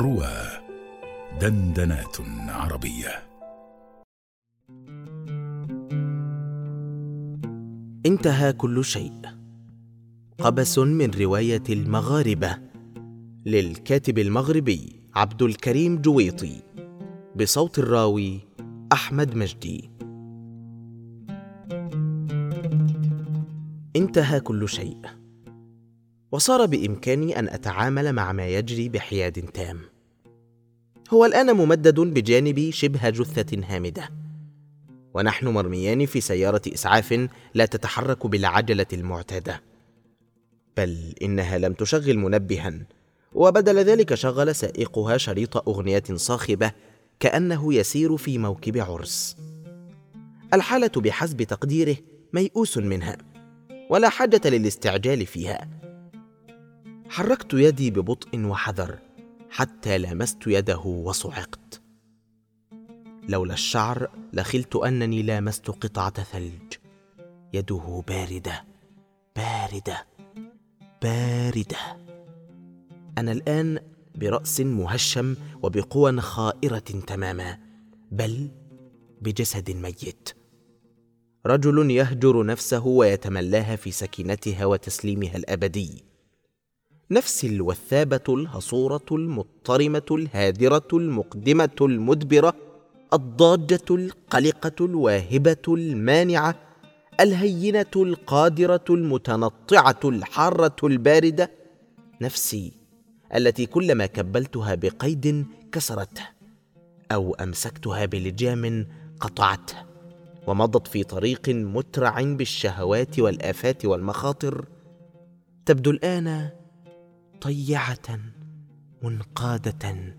روى دندنات عربية. انتهى كل شيء. قبس من رواية المغاربة للكاتب المغربي عبد الكريم جويطي بصوت الراوي أحمد مجدي. انتهى كل شيء. وصار بإمكاني أن أتعامل مع ما يجري بحياد تام. هو الآن ممدد بجانبي شبه جثة هامدة. ونحن مرميان في سيارة إسعاف لا تتحرك بالعجلة المعتادة. بل إنها لم تشغل منبها. وبدل ذلك شغل سائقها شريط أغنية صاخبة كأنه يسير في موكب عرس. الحالة بحسب تقديره ميؤوس منها. ولا حاجة للاستعجال فيها. حركت يدي ببطء وحذر حتى لمست يده وصعقت. لولا الشعر لخلت أنني لامست قطعة ثلج. يده باردة باردة باردة. أنا الآن برأس مهشم وبقوى خائرة تماما بل بجسد ميت. رجل يهجر نفسه ويتملاها في سكينتها وتسليمها الأبدي. نفسي الوثابة الهصورة المضطرمة الهادرة المقدمة المدبرة الضاجه القلقة الواهبة المانعة الهينة القادرة المتنطعة الحارة الباردة نفسي التي كلما كبلتها بقيد كسرته أو أمسكتها بلجام قطعته ومضت في طريق مترع بالشهوات والآفات والمخاطر تبدو الآن طيعه منقادة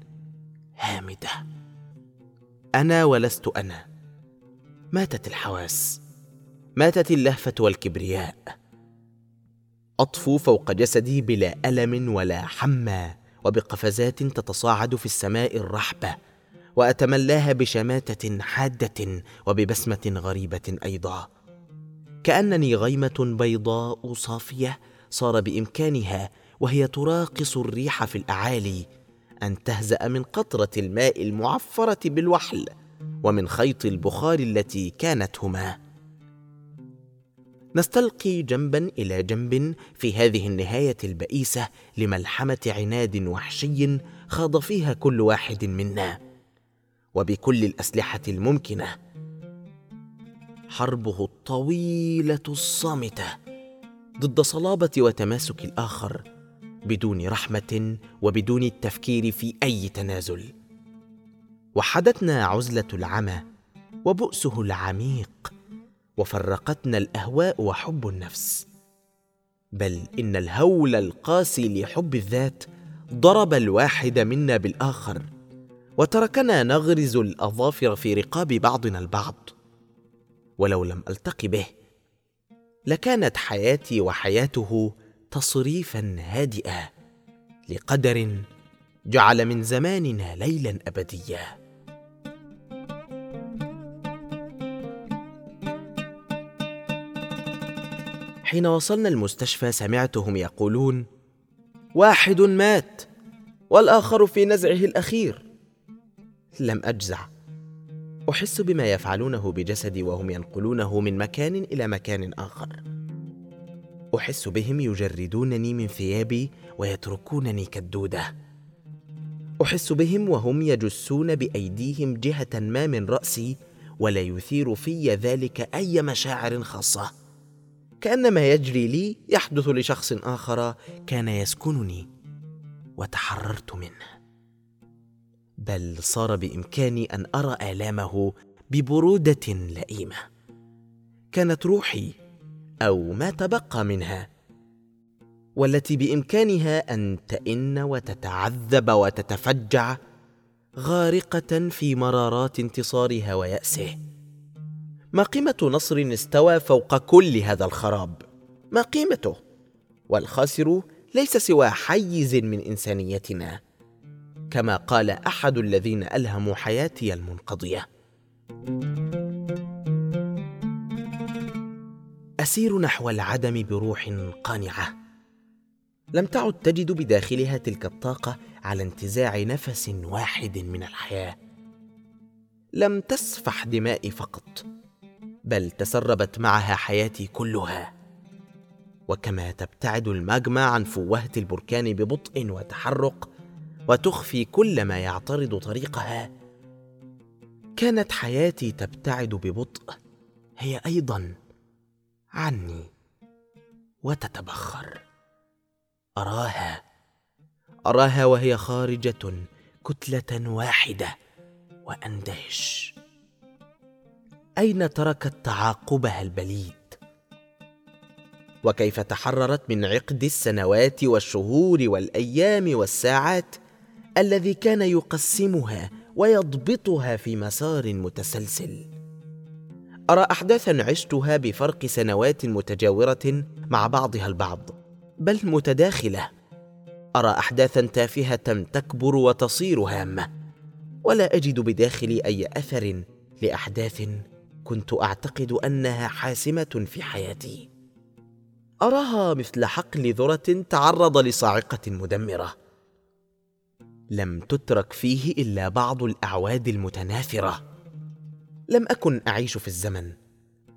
هامدة. أنا ولست أنا. ماتت الحواس. ماتت اللهفة والكبرياء. أطفو فوق جسدي بلا ألم ولا حمى وبقفزات تتصاعد في السماء الرحبة وأتملاها بشماتة حادة وببسمة غريبة أيضا. كأنني غيمة بيضاء صافية صار بإمكانها وهي تراقص الريح في الأعالي أن تهزأ من قطرة الماء المعفرة بالوحل ومن خيط البخار التي كانت هما نستلقي جنبا إلى جنب في هذه النهاية البئيسة لملحمة عناد وحشي خاض فيها كل واحد منا. وبكل الأسلحة الممكنة حربه الطويلة الصامتة. ضد صلابة وتماسك الآخر بدون رحمة وبدون التفكير في أي تنازل. وحدتنا عزلة العمى وبؤسه العميق وفرقتنا الأهواء وحب النفس. بل إن الهول القاسي لحب الذات ضرب الواحد منا بالآخر وتركنا نغرز الأظافر في رقاب بعضنا البعض. ولو لم التق به لكانت حياتي وحياته تصريفا هادئا لقدر جعل من زماننا ليلا ابديا حين وصلنا المستشفى سمعتهم يقولون واحد مات والآخر في نزعه الأخير. لم أجزع. أحس بما يفعلونه بجسدي وهم ينقلونه من مكان إلى مكان آخر. أحس بهم يجردونني من ثيابي ويتركونني كالدودة. أحس بهم وهم يجسون بأيديهم جهة ما من رأسي ولا يثير في ذلك أي مشاعر خاصة. كان ما يجري لي يحدث لشخص آخر كان يسكنني وتحررت منه. بل صار بإمكاني أن أرى آلامه ببرودة لئيمة. كانت روحي أو ما تبقى منها والتي بإمكانها أن تئن وتتعذب وتتفجع غارقة في مرارات انتصارها وياسه ما قيمة نصر استوى فوق كل هذا الخراب؟ ما قيمته؟ والخاسر ليس سوى حيز من إنسانيتنا. كما قال أحد الذين ألهموا حياتي المنقضية. أسير نحو العدم بروح قانعة. لم تعد تجد بداخلها تلك الطاقة على انتزاع نفس واحد من الحياة. لم تسفح دمائي فقط بل تسربت معها حياتي كلها. وكما تبتعد الماجما عن فوهة البركان ببطء وتحرق وتخفي كل ما يعترض طريقها. كانت حياتي تبتعد ببطء هي أيضا عني وتتبخر. أراها أراها وهي خارجة كتلة واحدة وأندهش. أين تركت تعاقبها البليد؟ وكيف تحررت من عقد السنوات والشهور والأيام والساعات؟ الذي كان يقسمها ويضبطها في مسار متسلسل. أرى احداثا عشتها بفرق سنوات متجاورة مع بعضها البعض بل متداخلة. أرى احداثا تافهة تكبر وتصير هامة ولا أجد بداخلي أي أثر لأحداث كنت أعتقد أنها حاسمة في حياتي. أراها مثل حقل ذرة تعرض لصاعقة مدمرة. لم تترك فيه إلا بعض الأعواد المتناثره لم أكن أعيش في الزمن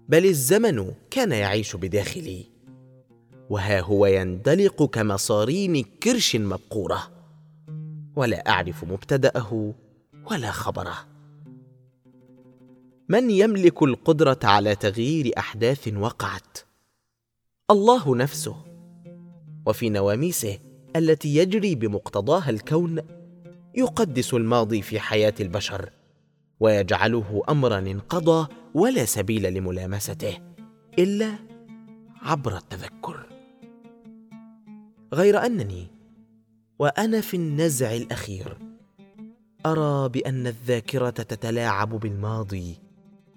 بل الزمن كان يعيش بداخلي. وها هو يندلق كمصارين كرش مبقورة. ولا أعرف مبتدأه ولا خبره. من يملك القدرة على تغيير أحداث وقعت؟ الله نفسه. وفي نواميسه التي يجري بمقتضاها الكون يقدس الماضي في حياة البشر ويجعله امرا انقضى ولا سبيل لملامسته إلا عبر التذكر. غير أنني وأنا في النزع الأخير أرى بأن الذاكرة تتلاعب بالماضي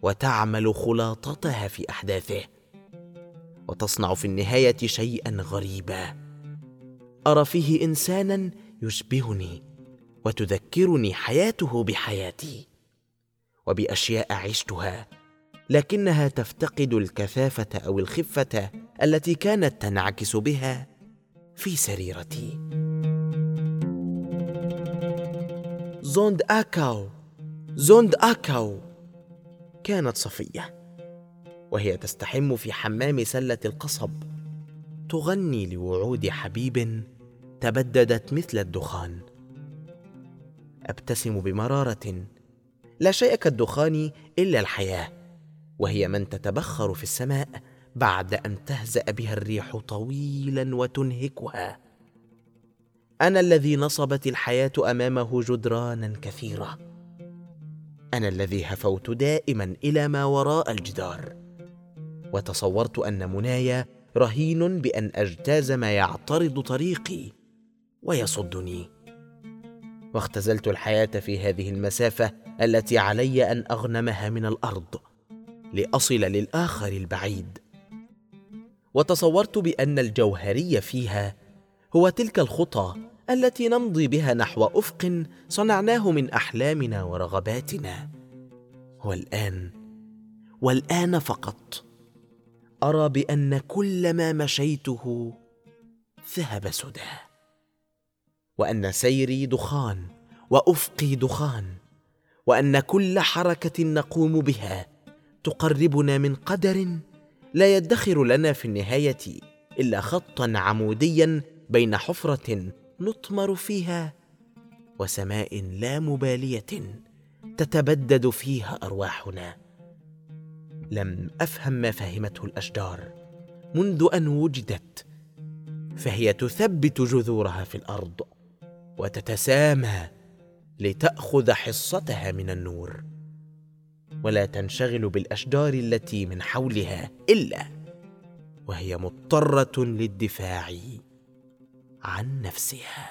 وتعمل خلاطتها في أحداثه وتصنع في النهاية شيئا غريبا. أرى فيه انسانا يشبهني وتذكرني حياته بحياتي وبأشياء عشتها لكنها تفتقد الكثافة أو الخفة التي كانت تنعكس بها في سريرتي. زوند أكاو زوند أكاو كانت صفية وهي تستحم في حمام سلة القصب تغني لوعود حبيب تبددت مثل الدخان. أبتسم بمرارة. لا شيء كالدخان إلا الحياة وهي من تتبخر في السماء بعد أن تهزأ بها الريح طويلا وتنهكها. أنا الذي نصبت الحياة أمامه جدرانا كثيرة. أنا الذي هفوت دائما إلى ما وراء الجدار. وتصورت أن مناي رهين بأن أجتاز ما يعترض طريقي ويصدني. واختزلت الحياة في هذه المسافة التي علي أن أغنمها من الأرض لأصل للآخر البعيد. وتصورت بأن الجوهري فيها هو تلك الخطى التي نمضي بها نحو أفق صنعناه من أحلامنا ورغباتنا. والآن والآن فقط أرى بأن كل ما مشيته ذهب سدى. وأن سيري دخان وأفقي دخان وأن كل حركة نقوم بها تقربنا من قدر لا يدخر لنا في النهاية إلا خطا عموديا بين حفرة نطمر فيها وسماء لا مبالية تتبدد فيها أرواحنا. لم أفهم ما فهمته الأشجار منذ أن وجدت فهي تثبت جذورها في الأرض. وتتسامى لتأخذ حصتها من النور. ولا تنشغل بالأشجار التي من حولها إلا وهي مضطرة للدفاع عن نفسها.